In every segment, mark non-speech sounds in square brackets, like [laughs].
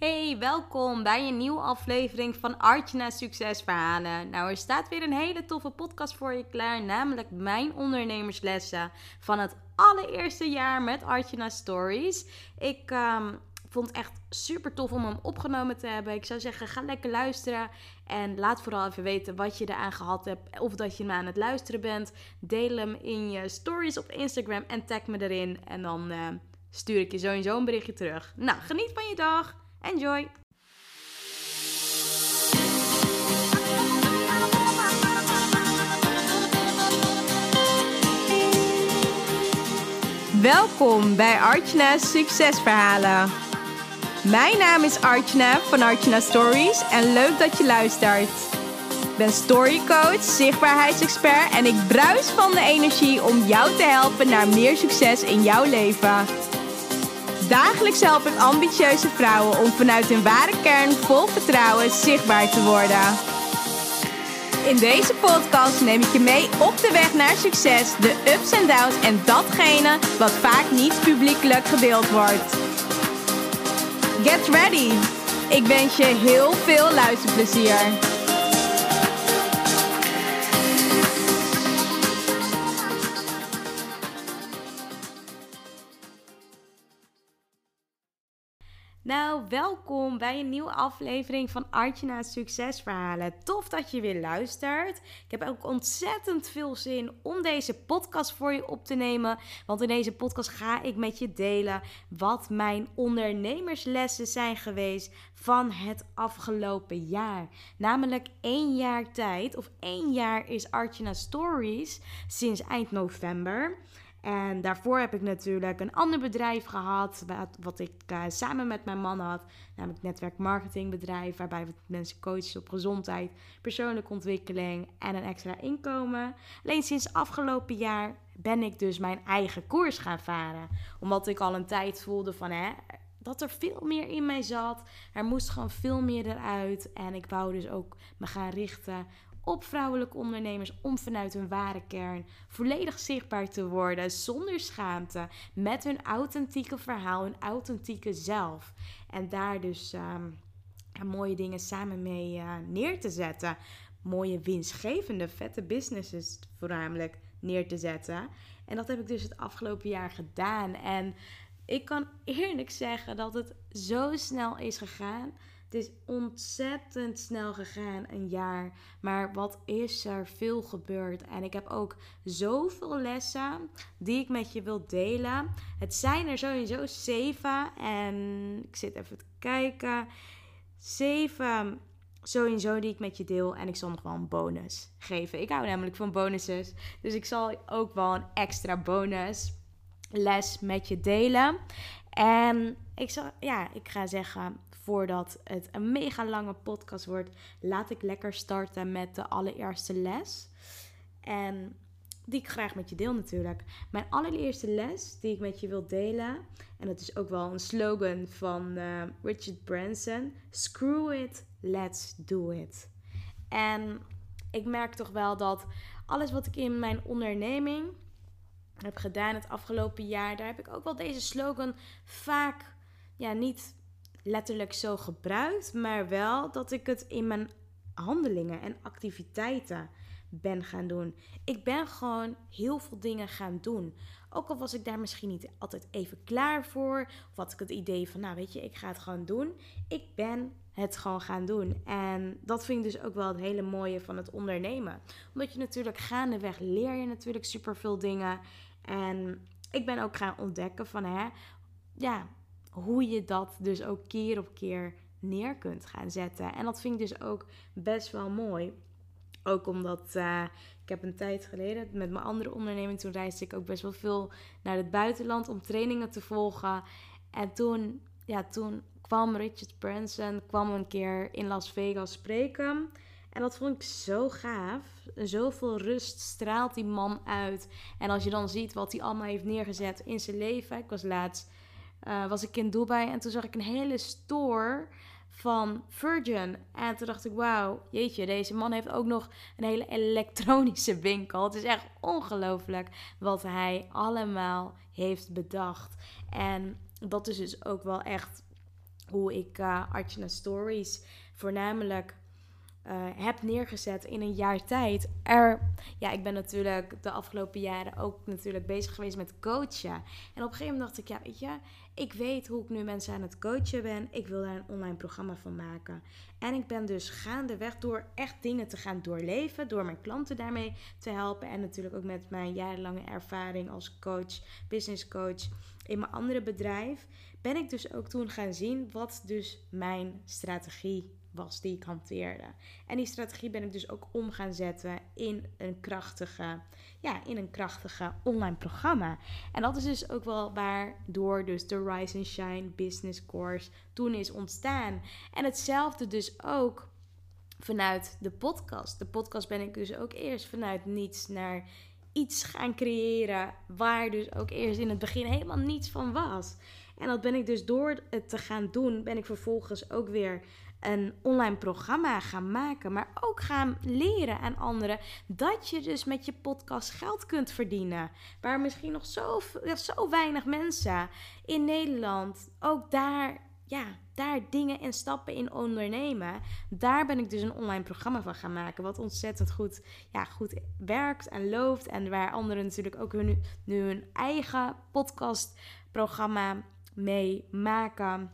Hey, welkom bij een nieuwe aflevering van Artjana Succesverhalen. Nou, er staat weer een hele toffe podcast voor je klaar, namelijk mijn ondernemerslessen van het allereerste jaar met Artjana Stories. Ik ehm, vond het echt super tof om hem opgenomen te hebben. Ik zou zeggen, ga lekker luisteren en laat vooral even weten wat je eraan gehad hebt of dat je hem aan het luisteren bent. Deel hem in je stories op Instagram en tag me erin en dan... Uh, stuur ik je sowieso een berichtje terug. Nou, geniet van je dag. Enjoy! Welkom bij Artjana's Succesverhalen. Mijn naam is Artjana van Artjana Stories en leuk dat je luistert. Ik ben storycoach, zichtbaarheidsexpert en ik bruis van de energie om jou te helpen naar meer succes in jouw leven. Dagelijks help ik ambitieuze vrouwen om vanuit hun ware kern vol vertrouwen zichtbaar te worden. In deze podcast neem ik je mee op de weg naar succes, de ups en downs en datgene wat vaak niet publiekelijk gedeeld wordt. Get ready! Ik wens je heel veel luisterplezier. Nou, welkom bij een nieuwe aflevering van Artjana Succesverhalen. Tof dat je weer luistert. Ik heb ook ontzettend veel zin om deze podcast voor je op te nemen. Want in deze podcast ga ik met je delen wat mijn ondernemerslessen zijn geweest van het afgelopen jaar. Namelijk één jaar tijd, of één jaar is Artjana Stories sinds eind november. En daarvoor heb ik natuurlijk een ander bedrijf gehad, wat, ik uh, samen met mijn man had, namelijk netwerkmarketingbedrijf, waarbij we mensen coachen op gezondheid, persoonlijke ontwikkeling en een extra inkomen. Alleen sinds afgelopen jaar ben ik dus mijn eigen koers gaan varen, omdat ik al een tijd voelde van hè, dat er veel meer in mij zat. Er moest gewoon veel meer eruit. En ik wou dus ook me gaan richten op vrouwelijke ondernemers om vanuit hun ware kern volledig zichtbaar te worden zonder schaamte, met hun authentieke verhaal, hun authentieke zelf. En daar dus um, mooie dingen samen mee uh, neer te zetten. Mooie winstgevende, vette businesses voornamelijk neer te zetten. En dat heb ik dus het afgelopen jaar gedaan. En ik kan eerlijk zeggen dat het zo snel is gegaan. Het is ontzettend snel gegaan, een jaar. Maar wat is er veel gebeurd? En ik heb ook zoveel lessen die ik met je wil delen. Het zijn er sowieso zeven. En ik zit even te kijken. Zeven sowieso die ik met je deel. En ik zal nog wel een bonus geven. Ik hou namelijk van bonuses. Dus ik zal ook wel een extra bonus les met je delen. En ik, zal, ja, ik ga zeggen, voordat het een mega lange podcast wordt, laat ik lekker starten met de allereerste les. En die ik graag met je deel natuurlijk. Mijn allereerste les die ik met je wil delen. En dat is ook wel een slogan van uh, Richard Branson. Screw it, let's do it. En ik merk toch wel dat alles wat ik in mijn onderneming heb gedaan het afgelopen jaar, daar heb ik ook wel deze slogan vaak ja, niet letterlijk zo gebruikt, maar wel dat ik het in mijn handelingen en activiteiten ben gaan doen. Ik ben gewoon heel veel dingen gaan doen. Ook al was ik daar misschien niet altijd even klaar voor. Of had ik het idee van, nou weet je, ik ga het gewoon doen. Ik ben het gewoon gaan doen. En dat vind ik dus ook wel het hele mooie van het ondernemen. Omdat je natuurlijk gaandeweg leer je natuurlijk superveel dingen. En ik ben ook gaan ontdekken van, hè, ja, hoe je dat dus ook keer op keer neer kunt gaan zetten. En dat vind ik dus ook best wel mooi. Ook omdat uh, ik heb een tijd geleden met mijn andere onderneming, toen reisde ik ook best wel veel naar het buitenland om trainingen te volgen. En toen, ja, toen kwam Richard Branson, kwam een keer in Las Vegas spreken. En dat vond ik zo gaaf. Zoveel rust straalt die man uit. En als je dan ziet wat hij allemaal heeft neergezet in zijn leven. Ik was laatst uh, was ik in Dubai en toen zag ik een hele store van Virgin. En toen dacht ik, wauw, jeetje, deze man heeft ook nog een hele elektronische winkel. Het is echt ongelooflijk wat hij allemaal heeft bedacht. En dat is dus ook wel echt hoe ik uh, Stories voornamelijk uh, heb neergezet in een jaar tijd. Er, ja, ik ben natuurlijk de afgelopen jaren ook natuurlijk bezig geweest met coachen. En op een gegeven moment dacht ik, ja, weet je, ik weet hoe ik nu mensen aan het coachen ben. Ik wil daar een online programma van maken. En ik ben dus gaandeweg door echt dingen te gaan doorleven, door mijn klanten daarmee te helpen. En natuurlijk ook met mijn jarenlange ervaring als coach, business coach in mijn andere bedrijf. Ben ik dus ook toen gaan zien wat dus mijn strategie was die ik hanteerde. En die strategie ben ik dus ook om gaan zetten in een krachtige, ja, in een krachtige online programma. En dat is dus ook wel waardoor dus de Rise and Shine Business Course toen is ontstaan. En hetzelfde dus ook vanuit de podcast. De podcast ben ik dus ook eerst vanuit niets naar iets gaan creëren waar dus ook eerst in het begin helemaal niets van was. En dat ben ik dus door het te gaan doen, ben ik vervolgens ook weer een online programma gaan maken, maar ook gaan leren aan anderen dat je dus met je podcast geld kunt verdienen. Waar misschien nog zo, zo weinig mensen in Nederland ook daar, ja, daar dingen en stappen in ondernemen. Daar ben ik dus een online programma van gaan maken, wat ontzettend goed, ja, goed werkt en loopt en waar anderen natuurlijk ook hun, nu hun eigen podcastprogramma mee maken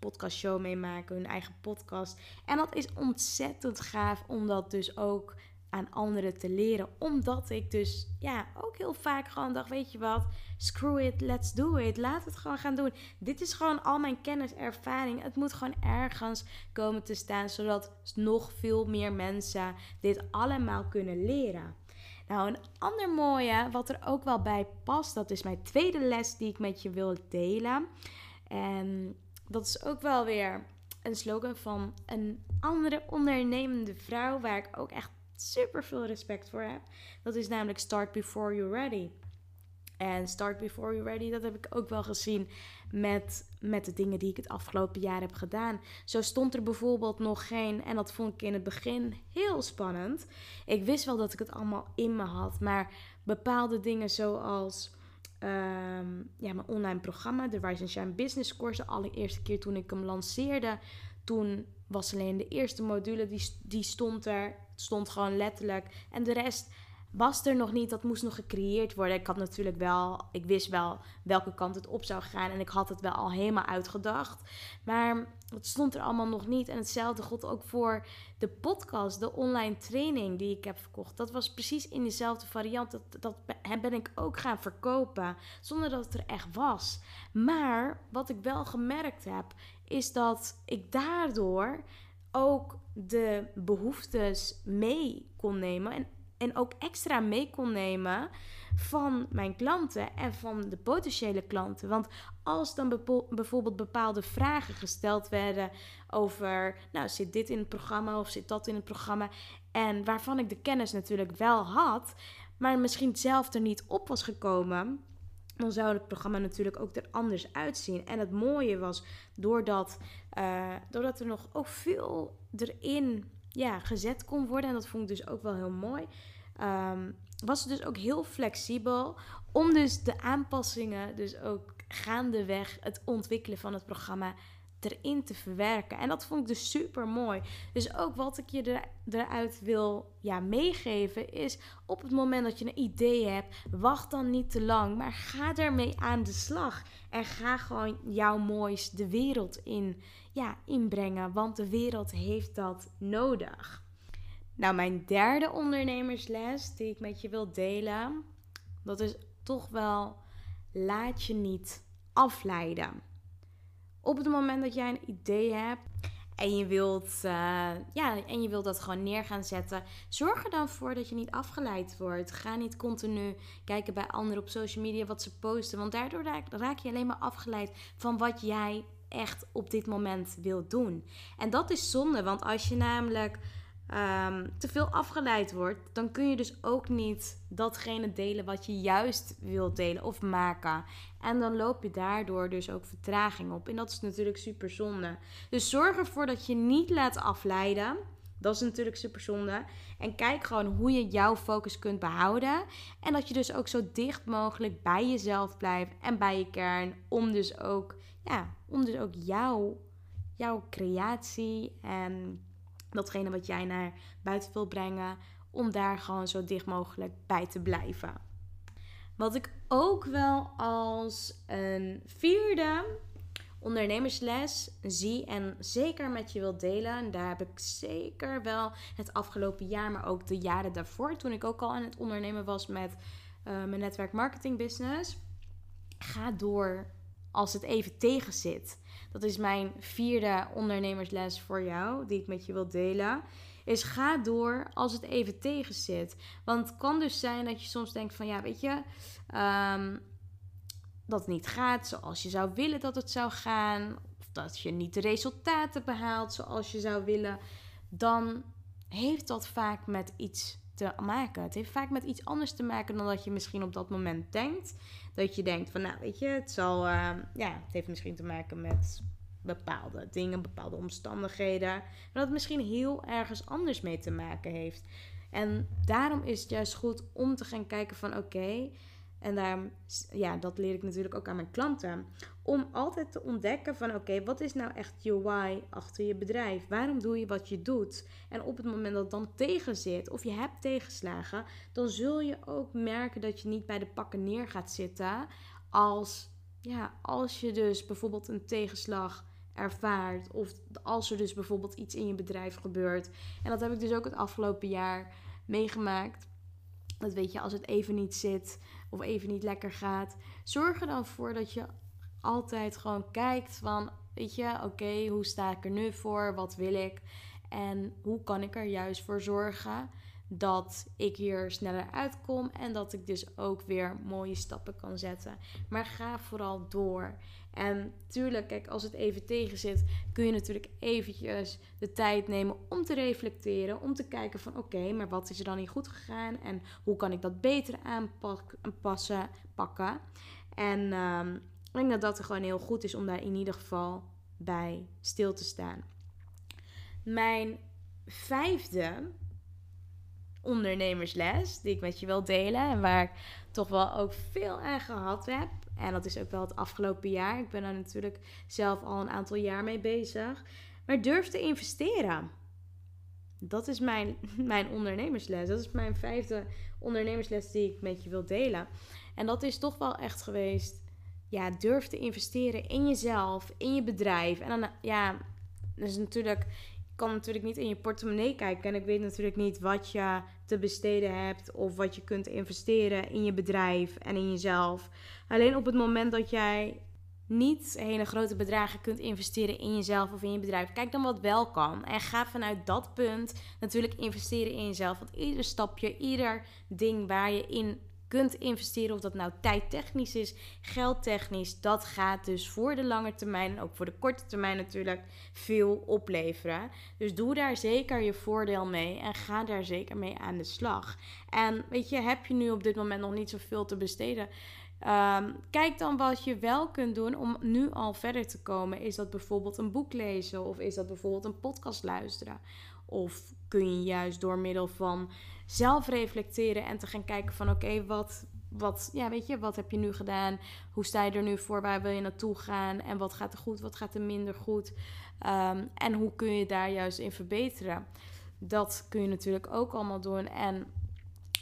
podcastshow meemaken, hun eigen podcast. En dat is ontzettend gaaf om dat dus ook aan anderen te leren. Omdat ik dus ja, ook heel vaak gewoon dacht, weet je wat, screw it, let's do it. Laat het gewoon gaan doen. Dit is gewoon al mijn kennis, ervaring. Het moet gewoon ergens komen te staan, zodat nog veel meer mensen dit allemaal kunnen leren. Nou, een ander mooie, wat er ook wel bij past, dat is mijn tweede les die ik met je wil delen. En dat is ook wel weer een slogan van een andere ondernemende vrouw, waar ik ook echt super veel respect voor heb. Dat is namelijk Start Before You're Ready. En Start Before You're Ready, dat heb ik ook wel gezien met, met de dingen die ik het afgelopen jaar heb gedaan. Zo stond er bijvoorbeeld nog geen, en dat vond ik in het begin heel spannend. Ik wist wel dat ik het allemaal in me had, maar bepaalde dingen zoals Ehm, ja, mijn online programma, de Rise and Shine Business Course. De allereerste keer toen ik hem lanceerde, toen was alleen de eerste module, die, die stond er. Het stond gewoon letterlijk. En de rest was er nog niet. Dat moest nog gecreëerd worden. Ik had natuurlijk wel, ik wist wel welke kant het op zou gaan. En ik had het wel al helemaal uitgedacht. Maar het stond er allemaal nog niet. En hetzelfde god ook voor de podcast, de online training die ik heb verkocht. Dat was precies in dezelfde variant. Dat, dat ben ik ook gaan verkopen. Zonder dat het er echt was. Maar wat ik wel gemerkt heb, is dat ik daardoor ook de behoeftes mee kon nemen. En en ook extra mee kon nemen van mijn klanten en van de potentiële klanten. Want als dan bijvoorbeeld bepaalde vragen gesteld werden over, nou zit dit in het programma of zit dat in het programma, en waarvan ik de kennis natuurlijk wel had, maar misschien zelf er niet op was gekomen, dan zou het programma natuurlijk ook er anders uitzien. En het mooie was, doordat, uh, doordat er nog ook veel erin ja, gezet kon worden. En dat vond ik dus ook wel heel mooi. Um, was dus ook heel flexibel om dus de aanpassingen, dus ook gaandeweg het ontwikkelen van het programma erin te verwerken. En dat vond ik dus super mooi. Dus ook wat ik je er, eruit wil ja, meegeven is op het moment dat je een idee hebt, wacht dan niet te lang, maar ga ermee aan de slag. En ga gewoon jouw moois de wereld in ja, inbrengen, want de wereld heeft dat nodig. Nou, mijn derde ondernemersles die ik met je wil delen, dat is toch wel laat je niet afleiden. Op het moment dat jij een idee hebt en je wilt, uh, ja, en je wilt dat gewoon neer gaan zetten, zorg er dan voor dat je niet afgeleid wordt. Ga niet continu kijken bij anderen op social media wat ze posten, want daardoor raak je alleen maar afgeleid van wat jij echt op dit moment wilt doen. En dat is zonde, want als je namelijk um, te veel afgeleid wordt, dan kun je dus ook niet datgene delen wat je juist wilt delen of maken. En dan loop je daardoor dus ook vertraging op. En dat is natuurlijk super zonde. Dus zorg ervoor dat je niet laat afleiden. Dat is natuurlijk super zonde. En kijk gewoon hoe je jouw focus kunt behouden. En dat je dus ook zo dicht mogelijk bij jezelf blijft en bij je kern. Om dus ook, ja, om dus ook jouw jouw creatie en datgene wat jij naar buiten wil brengen, om daar gewoon zo dicht mogelijk bij te blijven. Wat ik ook wel als een vierde ondernemersles zie en zeker met je wil delen. En daar heb ik zeker wel het afgelopen jaar, maar ook de jaren daarvoor, toen ik ook al aan het ondernemen was met uh, mijn netwerk marketing business. Ga door als het even tegen zit. Dat is mijn vierde ondernemersles voor jou, die ik met je wil delen. Is ga door als het even tegen zit. Want het kan dus zijn dat je soms denkt van ja, weet je, um, dat het niet gaat zoals je zou willen dat het zou gaan. Of dat je niet de resultaten behaalt zoals je zou willen. Dan heeft dat vaak met iets te maken. Het heeft vaak met iets anders te maken dan dat je misschien op dat moment denkt. Dat je denkt van, nou weet je, het zal, uh, ja, het heeft misschien te maken met bepaalde dingen, bepaalde omstandigheden. Maar dat het misschien heel ergens anders mee te maken heeft. En daarom is het juist goed om te gaan kijken van oké, en daarom, ja, dat leer ik natuurlijk ook aan mijn klanten. Om altijd te ontdekken van oké, wat is nou echt je why achter je bedrijf? Waarom doe je wat je doet? En op het moment dat het dan tegen zit of je hebt tegenslagen, dan zul je ook merken dat je niet bij de pakken neer gaat zitten. Als, ja, als je dus bijvoorbeeld een tegenslag ervaart. Of als er dus bijvoorbeeld iets in je bedrijf gebeurt. En dat heb ik dus ook het afgelopen jaar meegemaakt. Dat weet je, als het even niet zit of even niet lekker gaat. Zorg er dan voor dat je altijd gewoon kijkt van, weet je, oké, hoe sta ik er nu voor? Wat wil ik? En hoe kan ik er juist voor zorgen dat ik hier sneller uitkom en dat ik dus ook weer mooie stappen kan zetten. Maar ga vooral door. En tuurlijk, kijk, als het even tegen zit, kun je natuurlijk eventjes de tijd nemen om te reflecteren. Om te kijken van oké, maar wat is er dan niet goed gegaan? En hoe kan ik dat beter aanpassen, pakken? En um, ik denk dat dat gewoon heel goed is om daar in ieder geval bij stil te staan. Mijn vijfde ondernemersles die ik met je wil delen en waar ik toch wel ook veel aan gehad heb, en dat is ook wel het afgelopen jaar. Ik ben daar natuurlijk zelf al een aantal jaar mee bezig. Maar durf te investeren. Dat is mijn, [laughs] mijn ondernemersles. Dat is mijn vijfde ondernemersles die ik met je wil delen. En dat is toch wel echt geweest. Ja, durf te investeren in jezelf, in je bedrijf. En dan, ja, dus natuurlijk kan natuurlijk niet in je portemonnee kijken. En ik weet natuurlijk niet wat je te besteden hebt. Of wat je kunt investeren in je bedrijf en in jezelf. Alleen op het moment dat jij niet hele grote bedragen kunt investeren in jezelf of in je bedrijf. Kijk dan wat wel kan. En ga vanuit dat punt natuurlijk investeren in jezelf. Want ieder stapje, ieder ding waar je in kunt investeren. Of dat nou tijdtechnisch is, geldtechnisch. Dat gaat dus voor de lange termijn en ook voor de korte termijn natuurlijk veel opleveren. Dus doe daar zeker je voordeel mee en ga daar zeker mee aan de slag. En weet je, heb je nu op dit moment nog niet zoveel te besteden? Um, kijk dan wat je wel kunt doen om nu al verder te komen. Is dat bijvoorbeeld een boek lezen of is dat bijvoorbeeld een podcast luisteren? Of kun je juist door middel van zelf reflecteren en te gaan kijken van oké, wat, wat, ja, weet je, wat heb je nu gedaan? Hoe sta je er nu voor? Waar wil je naartoe gaan? En wat gaat er goed? Wat gaat er minder goed? Um, en hoe kun je daar juist in verbeteren? Dat kun je natuurlijk ook allemaal doen. En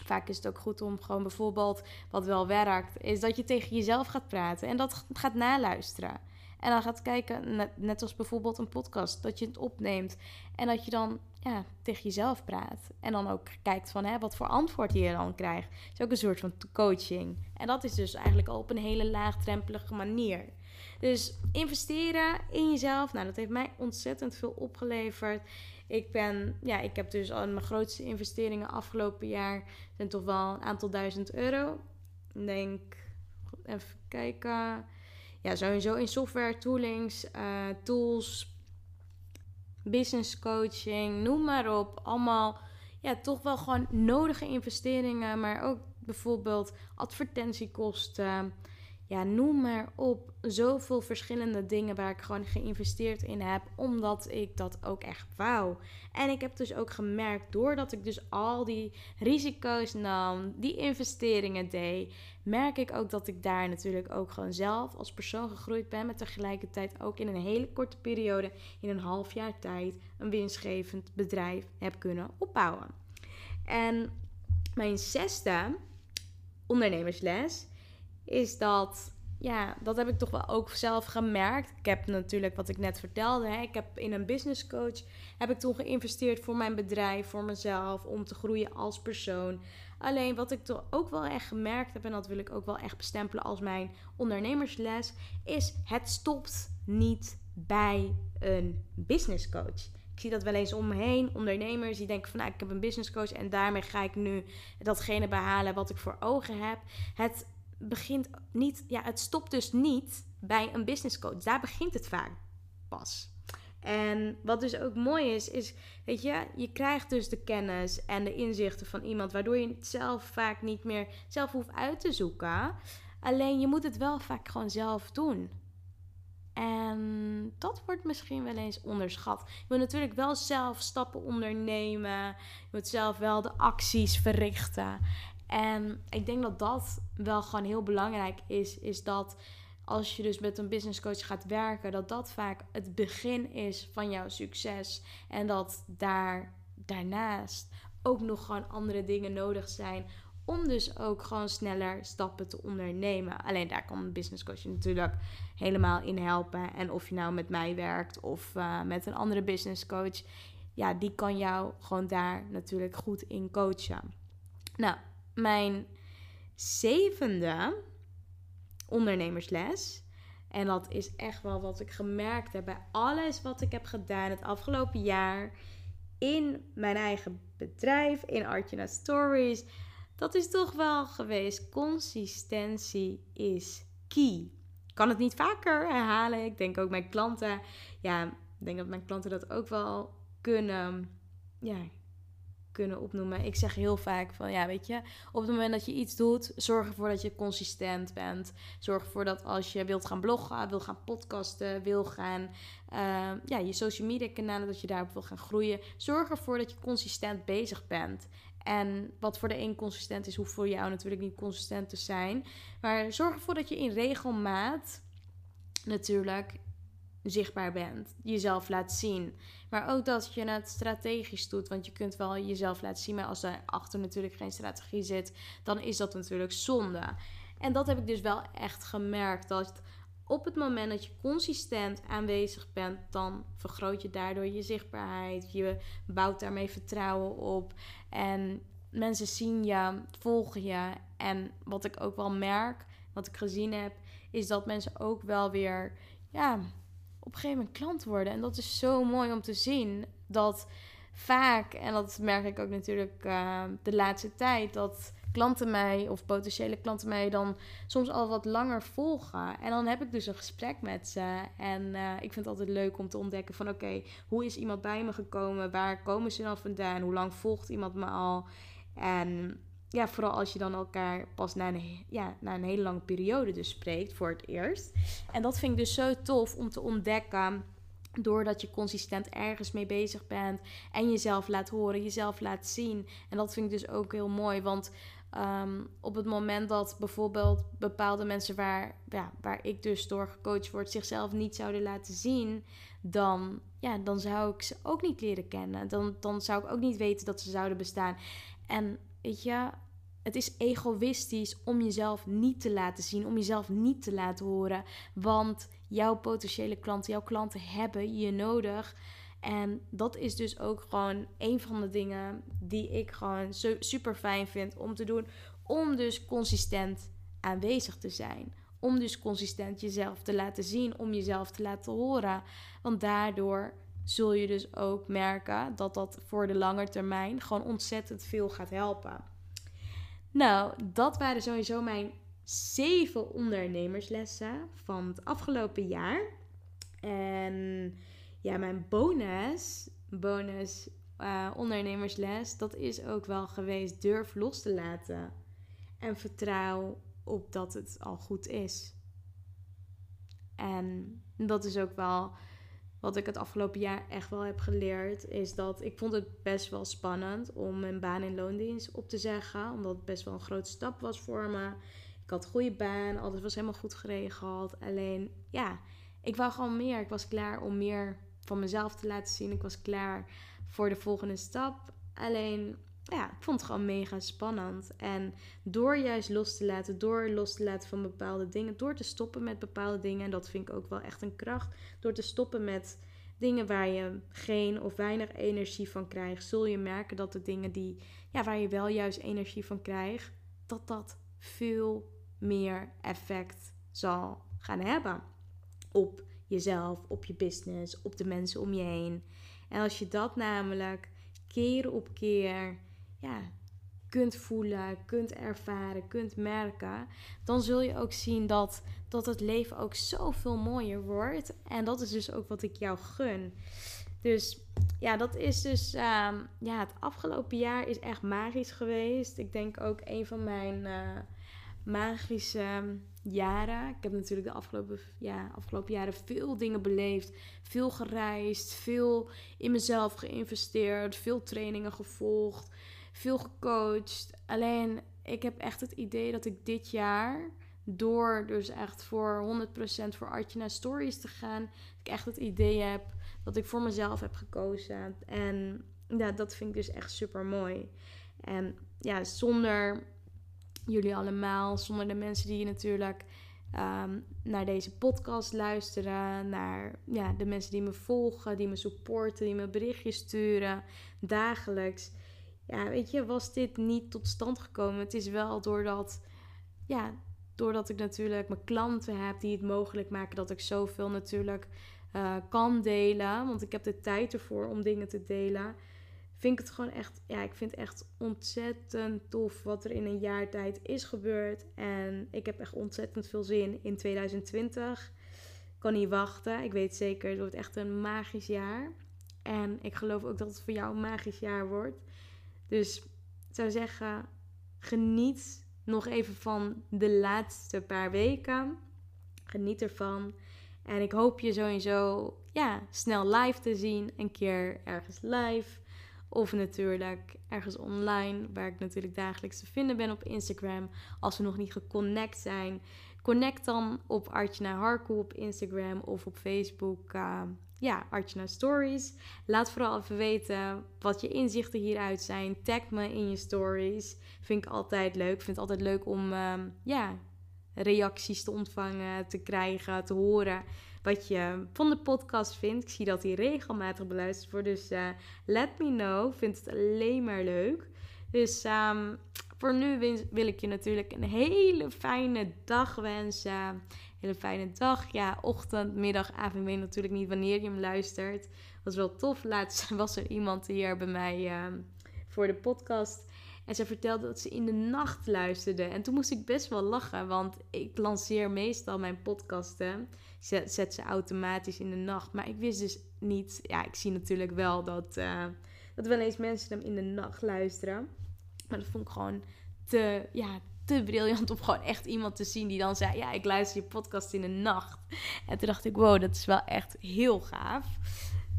vaak is het ook goed om gewoon bijvoorbeeld, wat wel werkt, is dat je tegen jezelf gaat praten en dat gaat naluisteren. En dan gaat kijken, net, als bijvoorbeeld een podcast, dat je het opneemt en dat je dan ja, tegen jezelf praat. En dan ook kijkt van hè, wat voor antwoord je dan krijgt. Het is ook een soort van coaching. En dat is dus eigenlijk al op een hele laagdrempelige manier. Dus investeren in jezelf, nou dat heeft mij ontzettend veel opgeleverd. Ik ben, ja, ik heb dus al mijn grootste investeringen afgelopen jaar zijn toch wel een aantal duizend euro. Ik denk, even kijken. Ja, sowieso in software, toolings, uh, tools, business coaching, noem maar op. Allemaal, ja, toch wel gewoon nodige investeringen, maar ook bijvoorbeeld advertentiekosten. Ja, noem maar op. Zoveel verschillende dingen waar ik gewoon geïnvesteerd in heb. Omdat ik dat ook echt wou. En ik heb dus ook gemerkt, doordat ik dus al die risico's nam, die investeringen deed, merk ik ook dat ik daar natuurlijk ook gewoon zelf als persoon gegroeid ben. Maar tegelijkertijd ook in een hele korte periode, in een half jaar tijd, een winstgevend bedrijf heb kunnen opbouwen. En mijn zesde ondernemersles is dat, ja, dat heb ik toch wel ook zelf gemerkt. Ik heb natuurlijk wat ik net vertelde, hè, ik heb in een business coach, heb ik toen geïnvesteerd voor mijn bedrijf, voor mezelf, om te groeien als persoon. Alleen wat ik toch ook wel echt gemerkt heb, en dat wil ik ook wel echt bestempelen als mijn ondernemersles, is het stopt niet bij een business coach. Ik zie dat wel eens om me heen. Ondernemers die denken van nou, ik heb een business coach en daarmee ga ik nu datgene behalen wat ik voor ogen heb. Het begint niet, ja, het stopt dus niet bij een business coach. Daar begint het vaak pas. En wat dus ook mooi is, is, weet je, je krijgt dus de kennis en de inzichten van iemand, waardoor je het zelf vaak niet meer zelf hoeft uit te zoeken. Alleen je moet het wel vaak gewoon zelf doen. En dat wordt misschien wel eens onderschat. Je moet natuurlijk wel zelf stappen ondernemen. Je moet zelf wel de acties verrichten. En ik denk dat dat wel gewoon heel belangrijk is. Is dat als je dus met een business coach gaat werken, dat dat vaak het begin is van jouw succes. En dat daar daarnaast ook nog gewoon andere dingen nodig zijn om dus ook gewoon sneller stappen te ondernemen. Alleen daar kan een business coach je natuurlijk helemaal in helpen. En of je nou met mij werkt of uh, met een andere business coach, ja, die kan jou gewoon daar natuurlijk goed in coachen. Nou, mijn zevende ondernemersles. En dat is echt wel wat ik gemerkt heb bij alles wat ik heb gedaan het afgelopen jaar in mijn eigen bedrijf, in Artjana Stories dat is toch wel geweest. Consistentie is key. Ik kan het niet vaker herhalen. Ik denk ook mijn klanten, ja, ik denk dat mijn klanten dat ook wel kunnen, ja, kunnen opnoemen. Ik zeg heel vaak van, ja, weet je, op het moment dat je iets doet, zorg ervoor dat je consistent bent. Zorg ervoor dat als je wilt gaan bloggen, wil gaan podcasten, wil gaan, uh, ja, je social media kanalen, dat je daarop wil gaan groeien. Zorg ervoor dat je consistent bezig bent. En wat voor de een consistent is, hoeft voor jou natuurlijk niet consistent te zijn. Maar zorg ervoor dat je in regelmaat natuurlijk zichtbaar bent. Jezelf laat zien. Maar ook dat je het strategisch doet. Want je kunt wel jezelf laten zien. Maar als er achter natuurlijk geen strategie zit, dan is dat natuurlijk zonde. En dat heb ik dus wel echt gemerkt. Dat op het moment dat je consistent aanwezig bent, dan vergroot je daardoor je zichtbaarheid. Je bouwt daarmee vertrouwen op. En mensen zien je, volgen je. En wat ik ook wel merk, wat ik gezien heb, is dat mensen ook wel weer, ja, op een gegeven moment klant worden. En dat is zo mooi om te zien. Dat vaak, en dat merk ik ook natuurlijk uh, de laatste tijd, dat klanten mij of potentiële klanten mij dan soms al wat langer volgen. En dan heb ik dus een gesprek met ze. En uh, ik vind het altijd leuk om te ontdekken van oké, hoe is iemand bij me gekomen? Waar komen ze dan vandaan? Hoe lang volgt iemand me al? En ja, vooral als je dan elkaar pas na een, ja, na een hele lange periode dus spreekt voor het eerst. En dat vind ik dus zo tof om te ontdekken doordat je consistent ergens mee bezig bent en jezelf laat horen, jezelf laat zien. En dat vind ik dus ook heel mooi, want um, op het moment dat bijvoorbeeld bepaalde mensen waar, ja, waar ik dus door gecoacht word, zichzelf niet zouden laten zien, dan, ja, dan zou ik ze ook niet leren kennen. Dan, dan zou ik ook niet weten dat ze zouden bestaan. En weet je, het is egoïstisch om jezelf niet te laten zien, om jezelf niet te laten horen. Want jouw potentiële klanten, jouw klanten hebben je nodig. En dat is dus ook gewoon een van de dingen die ik gewoon super fijn vind om te doen. Om dus consistent aanwezig te zijn. Om dus consistent jezelf te laten zien, om jezelf te laten horen. Want daardoor zul je dus ook merken dat dat voor de lange termijn gewoon ontzettend veel gaat helpen. Nou, dat waren sowieso mijn zeven ondernemerslessen van het afgelopen jaar. En ja, mijn bonus, bonus uh, ondernemersles, dat is ook wel geweest durf los te laten. En vertrouw op dat het al goed is. En dat is ook wel wat ik het afgelopen jaar echt wel heb geleerd. Is dat ik vond het best wel spannend om mijn baan in loondienst op te zeggen. Omdat het best wel een grote stap was voor me. Ik had een goede baan, alles was helemaal goed geregeld. Alleen, ja, ik wou gewoon meer. Ik was klaar om meer van mezelf te laten zien. Ik was klaar voor de volgende stap. Alleen, ja, ik vond het gewoon mega spannend. En door juist los te laten, door los te laten van bepaalde dingen, door te stoppen met bepaalde dingen, en dat vind ik ook wel echt een kracht, door te stoppen met dingen waar je geen of weinig energie van krijgt, zul je merken dat de dingen die, ja, waar je wel juist energie van krijgt, dat dat veel meer effect zal gaan hebben op jezelf, op je business, op de mensen om je heen. En als je dat namelijk keer op keer ja, kunt voelen, kunt ervaren, kunt merken, dan zul je ook zien dat, dat het leven ook zoveel mooier wordt. En dat is dus ook wat ik jou gun. Dus ja, dat is dus. Um, ja, het afgelopen jaar is echt magisch geweest. Ik denk ook een van mijn uh, magische jaren. Ik heb natuurlijk de afgelopen, ja, afgelopen jaren veel dingen beleefd. Veel gereisd, veel in mezelf geïnvesteerd, veel trainingen gevolgd, veel gecoacht. Alleen ik heb echt het idee dat ik dit jaar, door dus echt voor 100% voor Artje Stories te gaan, ik echt het idee heb dat ik voor mezelf heb gekozen. En ja, dat vind ik dus echt super mooi. En ja, zonder jullie allemaal, zonder de mensen die natuurlijk um, naar deze podcast luisteren, naar ja, de mensen die me volgen, die me supporten, die me berichtjes sturen dagelijks. Ja, weet je, was dit niet tot stand gekomen? Het is wel doordat, ja, doordat ik natuurlijk mijn klanten heb die het mogelijk maken dat ik zoveel natuurlijk uh, kan delen. Want ik heb de tijd ervoor om dingen te delen vind ik het gewoon echt, ja, ik vind het echt ontzettend tof wat er in een jaar tijd is gebeurd. En ik heb echt ontzettend veel zin in 2020. Ik kan niet wachten. Ik weet zeker, het wordt echt een magisch jaar. En ik geloof ook dat het voor jou een magisch jaar wordt. Dus ik zou zeggen, geniet nog even van de laatste paar weken. Geniet ervan. En ik hoop je sowieso ja, snel live te zien. Een keer ergens live. Of natuurlijk ergens online, waar ik natuurlijk dagelijks te vinden ben op Instagram. Als we nog niet geconnect zijn, connect dan op Artjana Harko op Instagram of op Facebook. Uh, ja, Artjana Stories. Laat vooral even weten wat je inzichten hieruit zijn. Tag me in je stories. Vind ik altijd leuk. Vind het altijd leuk om um, ja, reacties te ontvangen, te krijgen, te horen wat je van de podcast vindt. Ik zie dat hij regelmatig beluisterd wordt. Dus uh, let me know. Vind het alleen maar leuk. Dus um, voor nu wil ik je natuurlijk een hele fijne dag wensen. Hele fijne dag. Ja, ochtend, middag, avond. Weet natuurlijk niet wanneer je hem luistert. Was wel tof. Laatst [laughs] was er iemand hier bij mij uh, voor de podcast. En ze vertelde dat ze in de nacht luisterde. En toen moest ik best wel lachen, want ik lanceer meestal mijn podcasten. Zet, zet ze automatisch in de nacht. Maar ik wist dus niet. Ja, ik zie natuurlijk wel dat, uh, dat wel eens mensen hem in de nacht luisteren. Maar dat vond ik gewoon te, ja, te briljant om gewoon echt iemand te zien die dan zei: Ja, ik luister je podcast in de nacht. En toen dacht ik: Wow, dat is wel echt heel gaaf.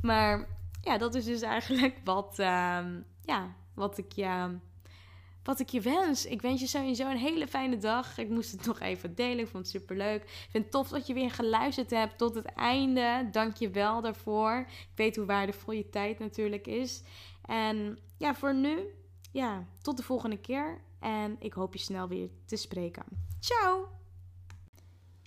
Maar ja, dat is dus eigenlijk wat, uh, ja, wat ik je wat ik je wens. Ik wens je sowieso een hele fijne dag. Ik moest het nog even delen. Ik vond het super leuk. Ik vind het tof dat je weer geluisterd hebt tot het einde. Dank je wel daarvoor. Ik weet hoe waardevol je tijd natuurlijk is. En ja, voor nu, ja, tot de volgende keer. En ik hoop je snel weer te spreken. Ciao!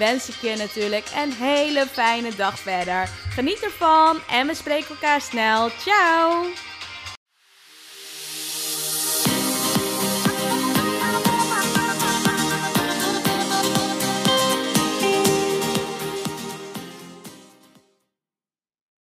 wens ik je natuurlijk een hele fijne dag verder. Geniet ervan en we spreken elkaar snel. Ciao!